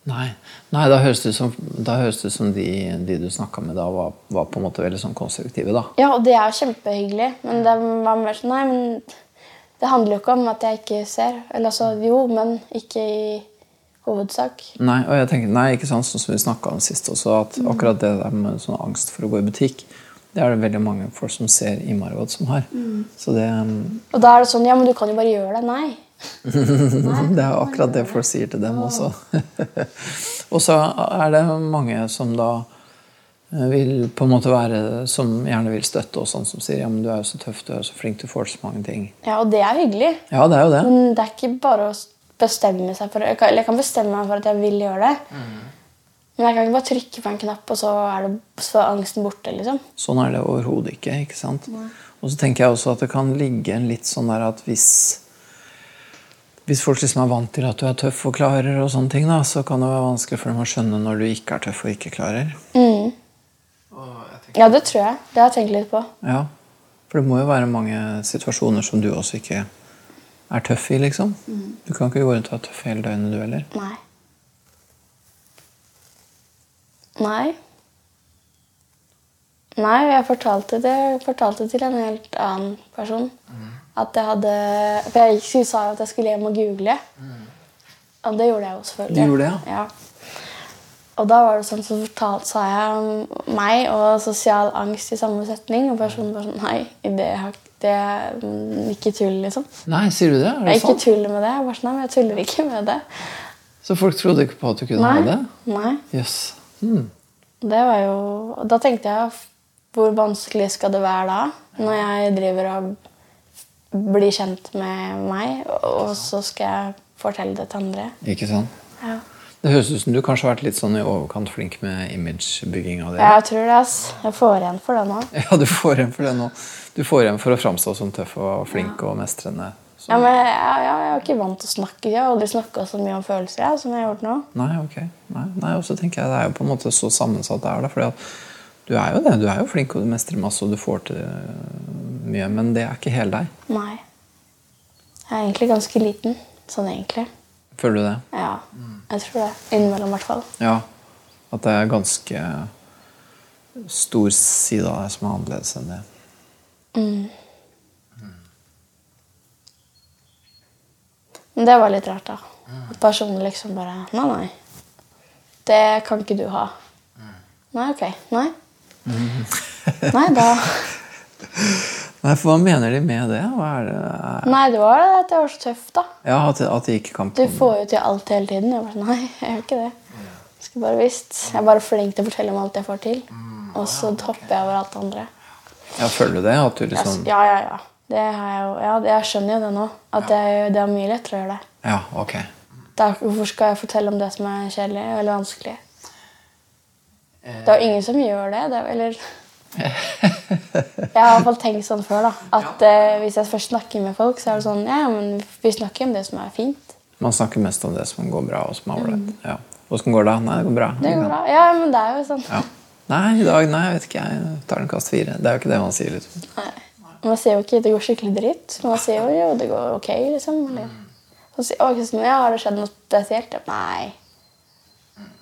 Nei, Nei da høres det ut som, det som de, de du snakka med da, var, var på en måte veldig sånn konstruktive. da. Ja, og det er jo kjempehyggelig, men det var mer sånn Nei, men det handler jo ikke om at jeg ikke ser. Eller altså, jo, men ikke i hovedsak. Nei, og jeg tenker, nei, ikke sant, sånn som vi snakka om sist også, at akkurat det der med sånn angst for å gå i butikk, det er det veldig mange folk som ser i Margot som har. Så det, Og da er det sånn Ja, men du kan jo bare gjøre det. Nei. det er akkurat det folk sier til dem også. og så er det mange som da vil på en måte være Som gjerne vil støtte oss, sånn som sier ja, men du er jo så tøff, du er jo så flink, du får så mange ting. Ja, og det er hyggelig. Ja, det er jo det. Men det er ikke bare å bestemme seg for jeg kan, eller jeg kan bestemme meg for at jeg vil gjøre det. Men jeg kan ikke bare trykke på en knapp, og så er, det, så er angsten borte. liksom. Sånn er det overhodet ikke. ikke sant? Og så tenker jeg også at det kan ligge en litt sånn der at hvis Hvis folk liksom er vant til at du er tøff og klarer, og sånne ting, da, så kan det være vanskelig for dem å skjønne når du ikke er tøff og ikke klarer. Mm. Ja, det tror jeg. Det har jeg tenkt litt på. Ja, For det må jo være mange situasjoner som du også ikke er tøff i, liksom. Du kan ikke gå rundt og være tøff hele døgnet, du heller. Nei. Nei. Nei, jeg fortalte det jeg fortalte til en helt annen person. At jeg hadde For jeg sa jo at jeg skulle hjem og google. Og det gjorde jeg jo selvfølgelig. Du gjorde det, ja? ja? Og da var det sånn, så fortalte, sa jeg om meg og sosial angst i samme setning. Og personen var sånn Nei, det, det er ikke tull, liksom. Nei, sier du det? Er det Jeg ikke sant? tuller med det. Jeg, var sånn, nei, jeg tuller ikke med det. Så folk trodde ikke på at du kunne ha Nei. det? Nei. Yes. Hmm. Det var jo Da tenkte jeg hvor vanskelig skal det være da? Når jeg driver og blir kjent med meg, og så skal jeg fortelle det til andre. Ikke sant? Ja. Det høres ut som du kanskje har vært litt sånn i overkant flink med imagebygging av det. Jeg tror det, ass. Jeg får igjen for det nå. Ja, du får igjen for det nå. Du får igjen for å framstå som tøff og flink og mestrende. Ja, men jeg, jeg, jeg er ikke vant til å snakke. Jeg har aldri snakka så mye om følelser jeg, som jeg har gjort nå. Nei, ok. Nei, nei, og så tenker jeg Det er jo på en måte så sammensatt det er. da, fordi at Du er jo det. Du er jo flink og du mestrer masse og du får til mye, men det er ikke hele deg. Nei. Jeg er egentlig ganske liten. Sånn egentlig. Føler du det? Ja. Jeg tror det. Innimellom, i hvert fall. Ja. At det er ganske stor side av deg som er annerledes enn det. Men det var litt rart, da. At personen liksom bare Nei, nei. Det kan ikke du ha. Nei, ok. Nei. Nei, da Nei, for Hva mener de med det? Det? Nei, det var at jeg var så tøff, da. Ja, At, at de ikke kan Du får jo til alt hele tiden. Jeg bare sånn, Nei, jeg gjør ikke det. Jeg skulle bare visst. Jeg er bare flink til å fortelle om alt jeg får til. Og så hopper jeg over alt det andre. Ja, Føler du det? At du liksom ja, ja, ja. Det har jeg jo. Ja, jeg skjønner jo det nå. At jeg, det er mye lettere å gjøre det. Ja, ok. Da, hvorfor skal jeg fortelle om det som er kjedelig eller vanskelig? Det er jo ingen som gjør det. det er, eller Jeg har i hvert fall tenkt sånn før. da At eh, Hvis jeg først snakker med folk, så er det sånn Ja, men vi snakker om det som er fint. Man snakker mest om det som går bra, og som er ålreit. Ja. Åssen går det? Nei, det går bra. Det går bra. Ja, men det er jo sånn. Ja. Nei, i dag Nei, jeg vet ikke. Jeg tar en kast fire. Det er jo ikke det man sier. liksom. Nei. Man sier jo ikke det går skikkelig dritt. Man sier jo jo det går ok, liksom. Eller så sier «Å, sånn, ja, har det skjedd noe spesielt? Nei.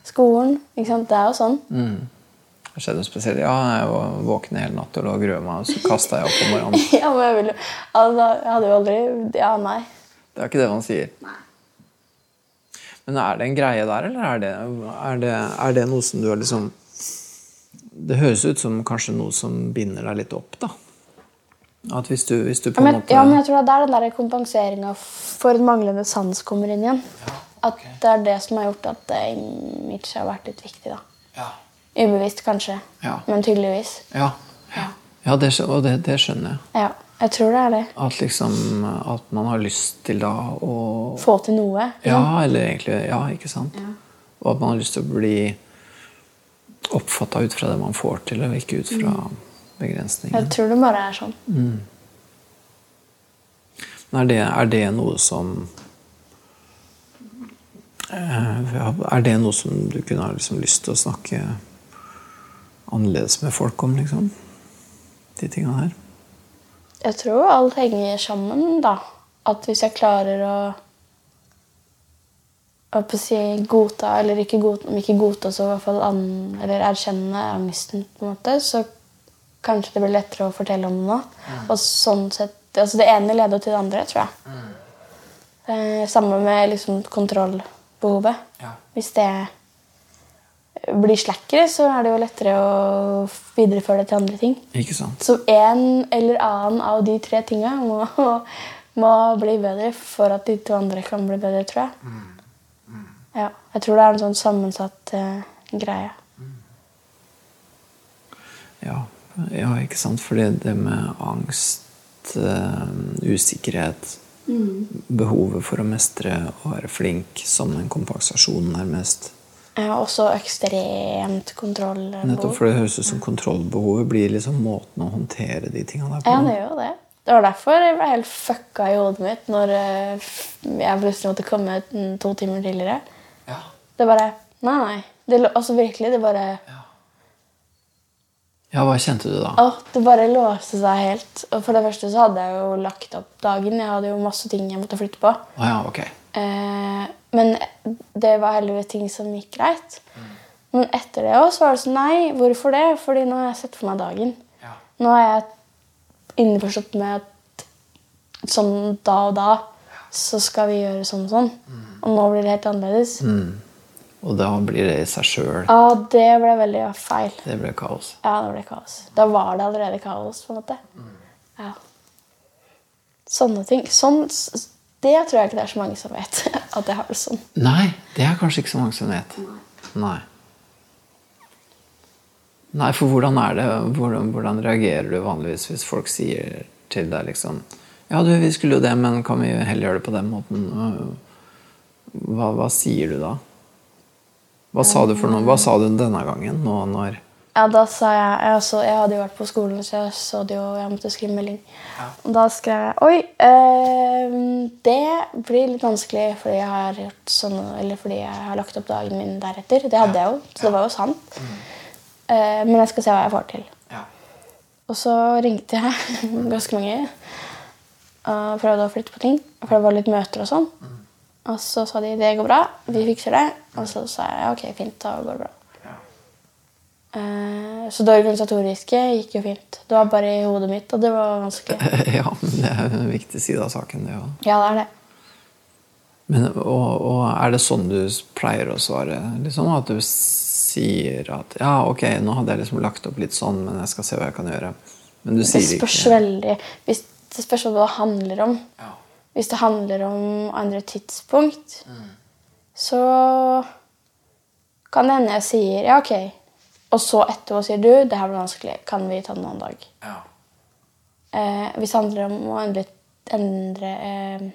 Skolen. ikke sant? Det er jo sånn. Det skjedde noe spesielt. Ja, jeg var våken hele natt og lå og grua meg, og så kasta jeg opp om morgenen. Ja, men jeg ville, altså, Jeg hadde jo aldri Ja, nei. Det er ikke det man sier. Men er det en greie der, eller er det, er det, er det noe som du har liksom Det høres ut som kanskje noe som binder deg litt opp, da. At hvis du, hvis du på Ja, en måte ja, men jeg tror det er den der kompenseringa for en manglende sans kommer inn igjen. At det er det som har gjort at eh, image har vært litt viktig. da. Ja. Ubevisst, kanskje, Ja. men tydeligvis. Ja, ja det, og det, det skjønner jeg. Ja, jeg tror det er det. At liksom At man har lyst til da å Få til noe. Ja, eller egentlig Ja, ikke sant? Og at man har lyst til å bli oppfatta ut fra det man får til, og ikke ut fra begrensninger. Jeg tror det bare er sånn. Mm. Er det, er det noe som eh, Er det noe som du kunne ha liksom lyst til å snakke annerledes med folk om, liksom? De tinga her? Jeg tror alt henger sammen, da. At hvis jeg klarer å å på å si godta, eller ikke godta, om ikke godta, så i hvert fall an, eller erkjenne angsten, på en måte, så kanskje det blir lettere å fortelle om det nå. Og sånn sett, altså Det ene leder til det andre, tror jeg. Eh, Samme med liksom kontrollbehovet. Ja. Hvis det blir slackere, så er det jo lettere å videreføre det til andre ting. Ikke sant? Så en eller annen av de tre tinga må, må bli bedre for at de to andre kan bli bedre, tror jeg. Ja, jeg tror det er en sånn sammensatt uh, greie. Ja, ja ikke sant? Fordi det med angst, uh, usikkerhet, behovet for å mestre og være flink som en kompensasjon, nærmest. Jeg har også ekstremt kontrollbehov. Nettopp for det høres ut som kontrollbehovet blir liksom måten å håndtere de tingene der på. Ja, det gjør jo det. Det var derfor jeg ble helt fucka i hodet mitt når eh, jeg plutselig måtte komme ut to timer tidligere. Ja. Det bare Nei, nei. Det, altså virkelig, det bare Ja, hva kjente du da? Å, det bare låste seg helt. Og for det første så hadde jeg jo lagt opp dagen. Jeg hadde jo masse ting jeg måtte flytte på. Ah, ja, ok. Eh, men det var heldigvis ting som gikk greit. Men etter det også, var det sånn Nei, hvorfor det? Fordi nå har jeg sett for meg dagen. Ja. Nå er jeg innforstått med at sånn da og da så skal vi gjøre sånn og sånn. Og nå blir det helt annerledes. Og da blir det i seg sjøl. Ja, det ble veldig feil. Det ble kaos. Ja, det ble kaos. Da var det allerede kaos, på en måte. Ja. Sånne ting. Sånn, det tror jeg ikke det er så mange som vet. At jeg har det sånn. Nei, det er kanskje ikke så mange som vet. Nei. Nei, for hvordan er det Hvordan, hvordan reagerer du vanligvis hvis folk sier til deg liksom Ja, du, vi skulle jo det, men kan vi heller gjøre det på den måten? Hva, hva sier du da? Hva sa du for noe? Hva sa du denne gangen? Nå når Ja, da sa jeg Jeg, så, jeg hadde jo vært på skolen, så jeg så det jo Jeg måtte skrive melding. Og da skrev jeg Oi, øh, det blir litt vanskelig fordi jeg har gjort sånn Eller fordi jeg har lagt opp dagen min deretter. Det hadde jeg jo, så det var jo sant. Eh, men jeg skal se hva jeg får til. Ja. Og så ringte jeg ganske mange og prøvde å flytte på ting. For det var litt møter og sånn. Og så sa de det går bra, vi fikser det. Og så sa jeg ok, fint, da går det bra. Eh, så det organisatoriske gikk jo fint. Det var bare i hodet mitt, og det var vanskelig. ja, men det er jo en viktig side av saken, det òg. Ja, det er det. Men, og, og er det sånn du pleier å svare? Liksom At du sier at ja, ok, nå hadde jeg liksom lagt opp litt sånn, men jeg skal se hva jeg kan gjøre. Men du sier Det spørs ikke veldig hvis, Det spørs hva det handler om. Ja. Hvis det handler om andre tidspunkt, så kan det hende jeg sier ja, ok. Og så etterpå sier du det her blir vanskelig. Kan vi ta det en annen dag? Ja. Eh, hvis det handler om å endre, endre eh,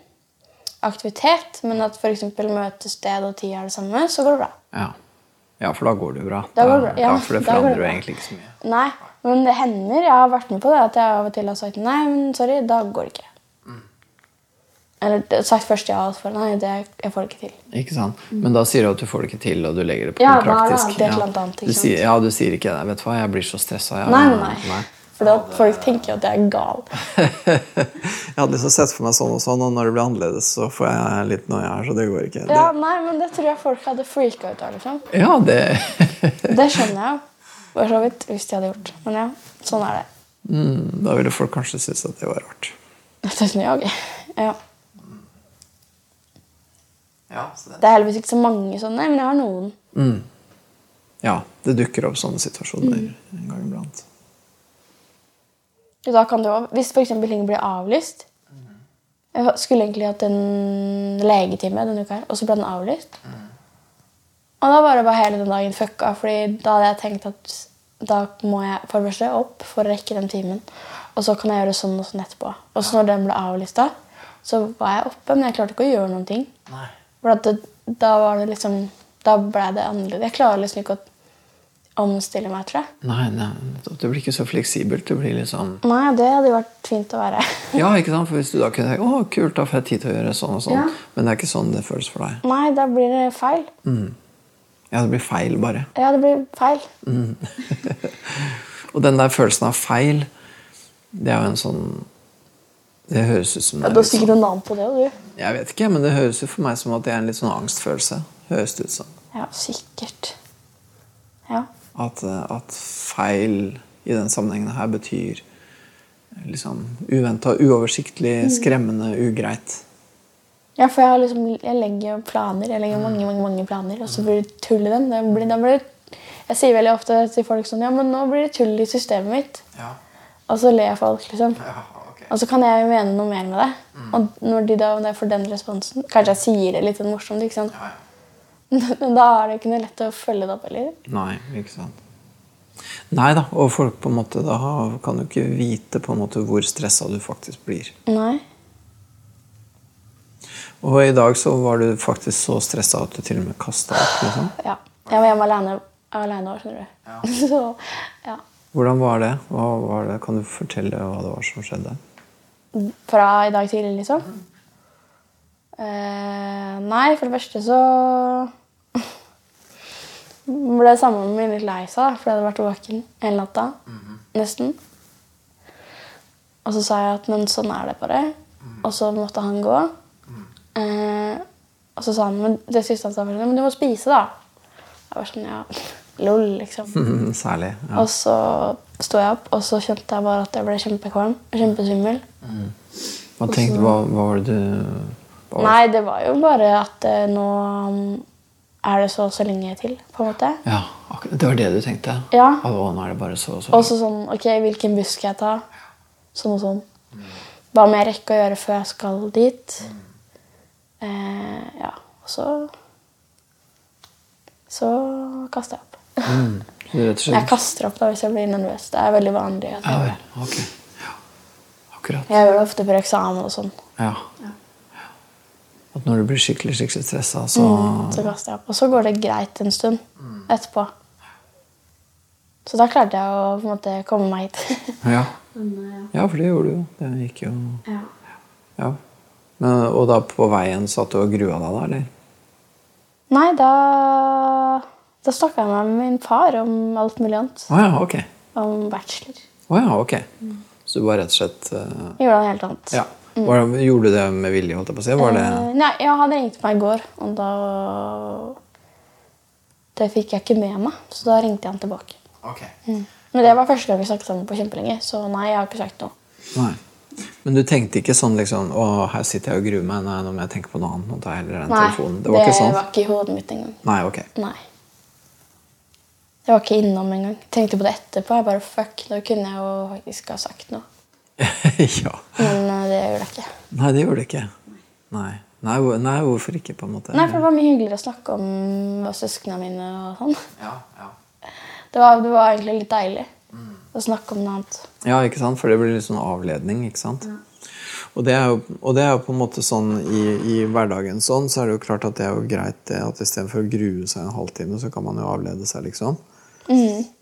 aktivitet, men at f.eks. møtested og tid er det samme, så går det bra. Ja. ja, for da går det jo bra. Da går det bra, ja, for det da går det forandrer jo egentlig ikke så mye. Nei, men det hender. Jeg har vært med på det at jeg av og til har sagt nei, men sorry, da går det ikke. Eller sagt først ja, og så nei, det jeg får det ikke til. Ikke sant? Men da sier du at du får det ikke til, og du legger det på Ja, noe da er det praktisk. annet du sier, ja, du sier ikke det. Vet du hva, jeg blir så stressa. Ja, Nei, nei, nei. For da folk tenker at jeg er gal. Jeg hadde liksom sett for meg sånn og sånn, og når det blir annerledes, så får jeg litt noia her, så det går ikke. Ja, nei, men det tror jeg folk hadde freaka ut av. liksom. Ja, det Det skjønner jeg. For så vidt, hvis de hadde gjort. Men ja, sånn er det. mm, da ville folk kanskje synes at det var rart. Det synes jeg. Ja. Ja, så det. Det er heldigvis ikke så mange sånne, men jeg har noen. Mm. Ja, det dukker opp sånne situasjoner Mm. en gang iblant. Da kan det jo, hvis f.eks. ting blir avlyst Jeg skulle egentlig hatt en legetime denne uka, her, og så ble den avlyst. Og da var det bare hele den dagen fucka, Fordi da hadde jeg tenkt at da må jeg for det første opp for å rekke den timen. Og så kan jeg gjøre sånn og sånn etterpå. Og så når den ble avlysta, så var jeg oppe, men jeg klarte ikke å gjøre noen ting. Nei. For det, da var det liksom Da ble det annerledes. Jeg klarer liksom ikke å omstille meg, tror jeg. Nei, nei, det blir ikke så fleksibelt. Det blir liksom Nei, det hadde jo vært fint å være. Ja, ikke sant? For hvis du da kunne tenke å, kult, da får jeg tid til å gjøre sånn og sånn. Ja. Men det er ikke sånn det føles for deg. Nei, da blir det feil. Ja, det blir feil, bare. Ja, det blir feil. Og den der følelsen av feil, det er jo en sånn Det høres ut som Ja, du har sikkert sånn, noe navn på det, du. Jeg vet ikke, men det høres ut for meg som at det er en litt sånn angstfølelse. Høres det ut som. Ja, sikkert. Ja. At, eh, at feil i den sammenhengen her betyr liksom uventa, uoversiktlig, skremmende, ugreit. ja, for jeg, har liksom, jeg legger planer. Jeg legger mange, mange, mange planer, og så blir det tull i dem. Det blir, det blir jeg sier veldig ofte til folk sånn Ja, men nå blir det tull i systemet mitt. Ja. Og så ler folk, liksom. ja. Og så kan jeg jo mene noe mer med det. Og når de da når jeg får den responsen Kanskje jeg sier det litt sånn morsomt, ikke sant? Ja, ja. Men da er det ikke noe lett å følge det opp heller. Nei, ikke sant. Nei da, og folk på en måte da kan jo ikke vite på en måte hvor stressa du faktisk blir. Nei. Og i dag så var du faktisk så stressa at du til og med kasta opp. liksom. Ja. Jeg var hjemme alene, alene år, skjønner du. Så, ja. Hvordan var det? Hva var det? Kan du fortelle hva det var som skjedde? Fra i dag tidlig, liksom? Eh, nei, for det første så ble samboeren min litt lei seg, fordi jeg hadde vært våken hele natta. Nesten. Og så sa jeg at men sånn er det bare. Og så måtte han gå. Eh, og så sa han men det siste han sa, var men du må spise, da. Jeg var sånn, ja, lol, liksom. Særlig. Ja. Og så sto jeg opp, og så kjente jeg bare at jeg ble kjempekvalm. Kjempesvimmel. Hva tenkte hva, hva var det du var- Nei, det var jo bare at eh, nå mm, er det så og så lenge til, på en måte. Ja. Det var det du tenkte? Ja. Og nå er det bare så og så. Og så sånn Ok, hvilken buss skal jeg ta? Sånn og sånn. Hva må jeg rekke å gjøre før jeg skal dit? Eh, ja, og så Så kasta jeg opp. Mm. Jeg kaster opp da hvis jeg blir nervøs. Det er veldig vanlig. At Ja jeg, vel. Ok. Ja. Akkurat. jeg gjør det ofte for eksamen og sånn. Ja. At når du blir skikkelig skikkelig stressa, så Så kaster jeg opp. Og så går det greit en stund etterpå. Så da klarte jeg å på en måte komme meg hit. ja. Ja, for det gjorde du jo. Det gikk jo ja. Ja. Men, og da på veien satt du og grua deg, da? eller? Nei, da Da snakka jeg med min far om alt mulig annet. Oh, ja, ok. Om bachelor. Oh, ja, ok. Så du var rett og slett uh... Jeg gjorde noe helt annet. Ja. Var, mm. gjorde du det med vilje, holdt jeg på å si? Var det Uh, nei, jeg hadde ringt meg i går, og da Det fikk jeg ikke med meg, så da ringte jeg han tilbake. Ok. Men det var første gang vi snakket sammen på kjempelenge, så nei, jeg har ikke sagt noe. Nei. Men du tenkte ikke sånn liksom Å, her sitter jeg og gruer meg. Nei, nå må jeg tenke på noe annet. Nå tar jeg heller den Nei, telefonen. Det var ikke sånn? Nei, det var ikke i hodet mitt engang. Nei, ok. Nei. Jeg var ikke innom engang. Tenkte på det etterpå. Jeg bare fuck, nå kunne jeg jo faktisk ha sagt noe. ja. Men eh, det gjorde jeg ikke. Nei, det gjorde det ikke. Nei. Nei, nei, hvorfor ikke, på en måte? Nei, for det var mye hyggeligere å snakke om søsknene mine og sånn. Ja, ja. Det var, det var egentlig litt deilig å snakke om noe annet. Ja, ikke sant? For det blir litt sånn avledning, ikke sant? Og, det er jo, og det er jo på en måte sånn i, i hverdagen sånn, så er det jo klart at det er jo greit det at istedenfor å grue seg en halvtime, så kan man jo avlede seg, liksom.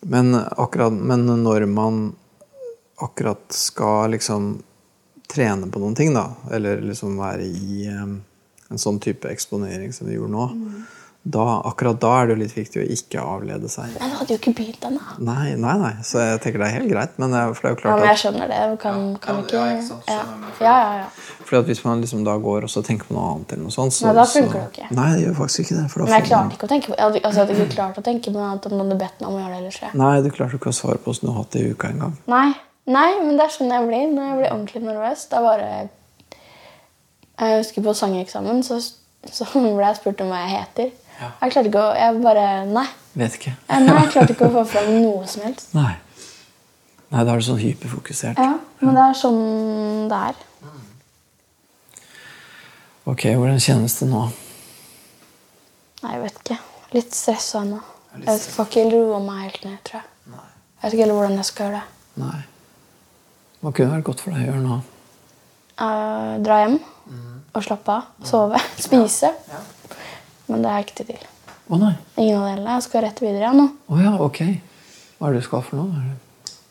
Men, akkurat, men når man akkurat skal liksom trene på noen ting, da, eller liksom være i um, en sånn type eksponering som vi gjorde nå, da, akkurat da er det jo litt viktig å ikke avlede seg. Men Du hadde jo ikke begynt ennå. Nei, nei, nei. Så jeg tenker det er helt greit. Men det er, for det er jo Ja, men jeg skjønner det. Kan, kan Ja, ikke ja, ikke sant, ja. jeg. ja, ja, ja. Fordi at Hvis man liksom da går og så tenker på noe annet, eller noe sånt, så, Nei, da funker så, det jo ikke. Nei, det gjør faktisk ikke det. For da Men jeg klarte ikke å tenke på Jeg hadde, altså, jeg hadde ikke klart å tenke på noe annet om noen hadde bedt meg om å gjøre det. eller jeg. Nei, du klarte ikke å svare på hvordan du har hatt det i uka engang. Nei, nei, men det er sånn jeg blir når jeg blir ordentlig nervøs. Da bare Jeg husker på sangeksamen så, så ble jeg spurt om hva jeg heter. Ja. Jeg klarte ikke å Jeg bare Nei. Vet ikke. Jeg, nei, jeg klarte ikke å få fram noe som helst. Nei. Nei, da er du sånn hyperfokusert. Ja, Men det er sånn det er. Ok, hvordan kjennes det nå? Nei, jeg vet ikke. Litt stressa ennå. Jeg får ikke roa meg helt ned, tror jeg. Jeg vet ikke heller hvordan jeg skal gjøre det. Nei. Hva kunne vært godt for deg å gjøre nå? Uh, dra hjem og slappe av. Sove. Spise. Men det har jeg ikke tid til. Å nei. Ingen av delene. Jeg skal rett videre igjen nå. Å ja, ok. Hva er det du skal for noe?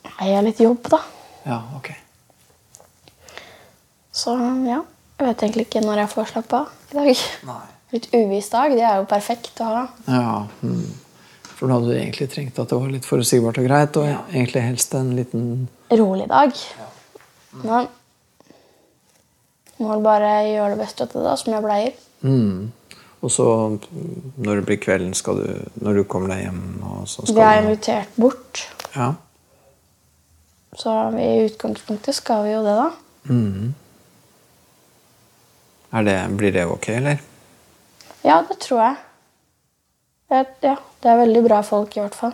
Nei, Jeg har litt jobb, da. Ja, ok. Så ja. Jeg vet egentlig ikke når jeg får slappe av i dag. Nei. Litt uviss dag. Det er jo perfekt å ha. Ja, hmm. For da hadde du egentlig trengt at det var litt forutsigbart og greit, og egentlig helst en liten Rolig dag. Ja. Men må vel bare gjøre det beste ut av det, da, som jeg pleier. Mm. Og så mm, når det blir kvelden, skal du, når du kommer deg hjem og så skal Vi er invitert bort, Ja. så i utgangspunktet skal vi jo det, da. Mm. Det, blir det ok, eller? Ja, det tror jeg. jeg. Ja, det er veldig bra folk, i hvert fall.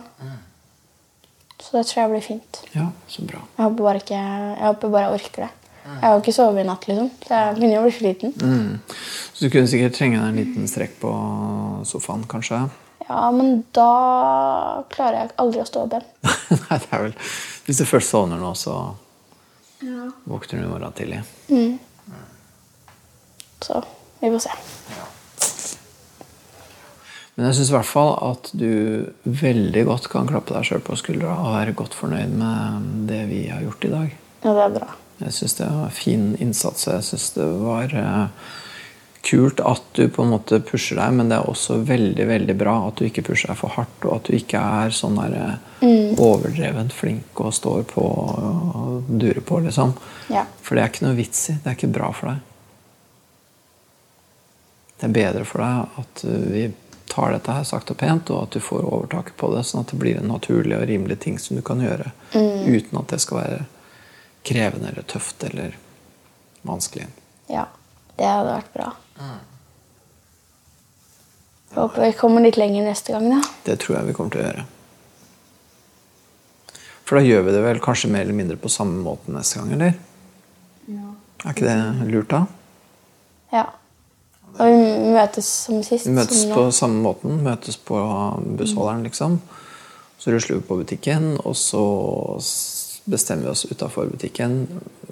Så det tror jeg blir fint. Ja, så bra. Jeg håper bare ikke Jeg håper bare jeg orker det. Jeg har jo ikke sovet i natt, liksom. Så jeg begynner å bli sliten. Mm. Så du kunne sikkert trenge deg en liten strekk på sofaen, kanskje? Ja, men da klarer jeg aldri å stå opp igjen. Nei, det er vel Hvis du først sovner nå, så våkner du i morgen tidlig. Så vi får se. Men jeg syns i hvert fall at du veldig godt kan klappe deg sjøl på skuldra og være godt fornøyd med det vi har gjort i dag. Ja, det er bra. Jeg syns det var fin innsats. Jeg syns det var eh, kult at du på en måte pusher deg, men det er også veldig veldig bra at du ikke pusher deg for hardt, og at du ikke er sånn der eh, Mm. overdrevent flink og står på og durer på, liksom. Ja. For det er ikke noe vits i. Det er ikke bra for deg. Det er bedre for deg at uh, vi tar dette her sakte og pent, og at du får overtaket på det, sånn at det blir en naturlig og rimelig ting som du kan gjøre uten at det skal være krevende eller tøft eller vanskelig. ja. Det hadde vært bra. Jeg håper vi kommer litt lenger neste gang, da. Det tror jeg vi kommer til å gjøre. For da gjør vi det vel kanskje mer eller mindre på samme måte neste gang, eller? Ja. Er ikke det lurt, da? Ja. Og vi møtes som sist. Vi møtes som på nå. samme måten. Møtes på bussholderen, liksom. Så rusler vi på butikken, og så bestemmer vi oss utafor butikken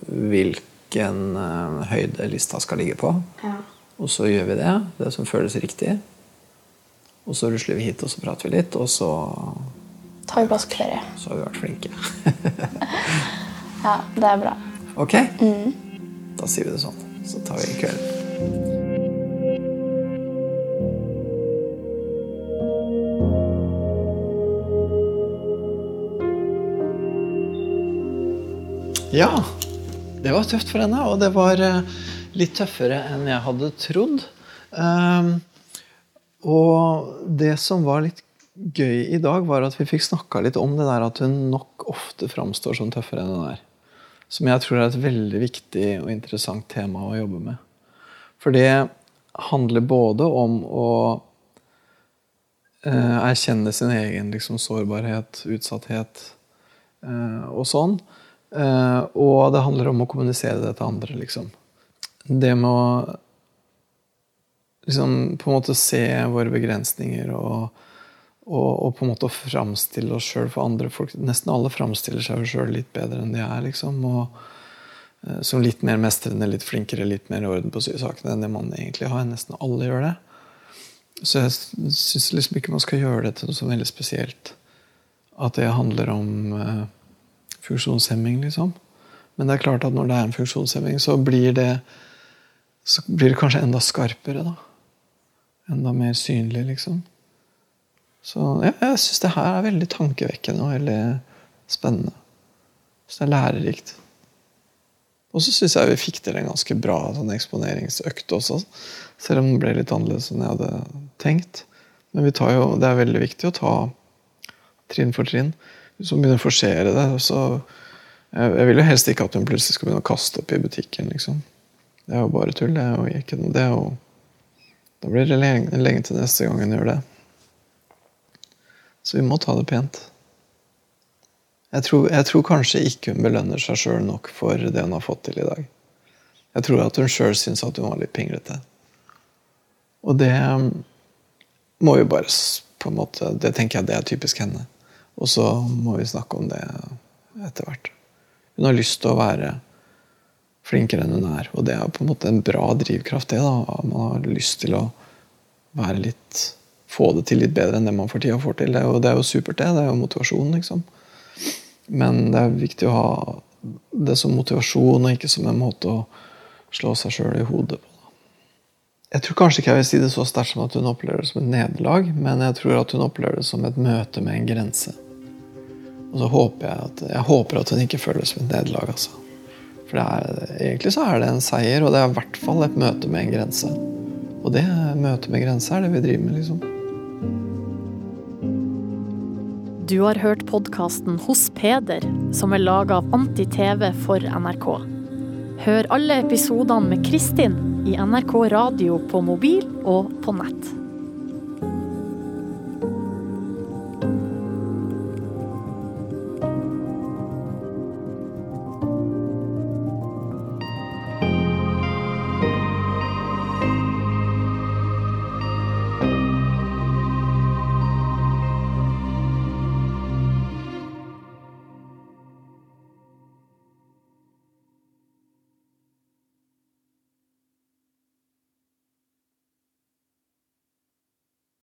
hvilken uh, høyde lista skal ligge på. Ja. Og så gjør vi det, det som føles riktig. Og så rusler vi hit, og så prater vi litt, og så, Tar vi påskeferie. så har vi vært flinke. Ja, det er bra. Ok? Da sier vi det sånn. Så tar vi kvelden. Ja, det var tøft for henne, og det var eh, litt tøffere enn jeg hadde trodd. Ehm, og det som var litt gøy i dag, var at vi fikk snakka litt om det der at hun nok ofte framstår som tøffere enn hun er. Som jeg tror er et veldig viktig og interessant tema å jobbe med. For det handler både om å eh, erkjenne sin egen liksom, sårbarhet, utsatthet eh, og sånn. Eh, og det handler om å kommunisere det til andre, liksom. Det med å liksom på en måte se våre begrensninger og, og, og på en måte å framstille oss sjøl for andre folk. Nesten alle framstiller seg sjøl litt bedre enn de er, liksom. Og, eh, som litt mer mestrende, litt flinkere, litt mer i orden på sakene enn det man egentlig har. Nesten alle gjør det. Så jeg syns liksom ikke man skal gjøre det til noe så veldig spesielt. At det handler om eh, funksjonshemming, liksom. Men det er klart at når det er en funksjonshemming, så blir det, så blir det kanskje enda skarpere, da. Enda mer synlig, liksom. Så ja, jeg syns det her er veldig tankevekkende og veldig spennende. Så det er lærerikt. Og så syns jeg vi fikk til en ganske bra sånn eksponeringsøkt også. Selv om den ble litt annerledes enn jeg hadde tenkt. Men jo, det er veldig viktig å ta trinn for trinn. Hun begynner å forsere det, så jeg, jeg vil jo helst ikke at hun plutselig skal begynne å kaste opp i butikken. liksom. Det er jo bare tull. Det er jo ikke noe, det er Da blir det lenge, lenge til neste gang hun gjør det. Så vi må ta det pent. Jeg tror, jeg tror kanskje ikke hun belønner seg sjøl nok for det hun har fått til i dag. Jeg tror at hun sjøl syns at hun var litt pinglete. Og det um, må jo bare på en måte, Det tenker jeg det er typisk henne. Og så må vi snakke om det etter hvert. Hun har lyst til å være flinkere enn hun er. Og det er på en måte en bra drivkraft, det. da. Man har lyst til å være litt Få det til litt bedre enn det man for tida får til. Jo, det er jo supert, det. Det er jo motivasjon, liksom. Men det er viktig å ha det som motivasjon, og ikke som en måte å slå seg sjøl i hodet på. Jeg tror kanskje ikke jeg vil si det så sterkt som at hun opplever det som et nederlag, men jeg tror at hun opplever det som et møte med en grense. Og så håper jeg at, jeg håper at hun ikke føler det som et nederlag. altså. For er, egentlig så er det en seier, og det er i hvert fall et møte med en grense. Og det møtet med grense er det vi driver med, liksom. Du har hørt podkasten Hos Peder, som er laga av Anti-TV for NRK. Hør alle episodene med Kristin i NRK Radio på mobil og på nett.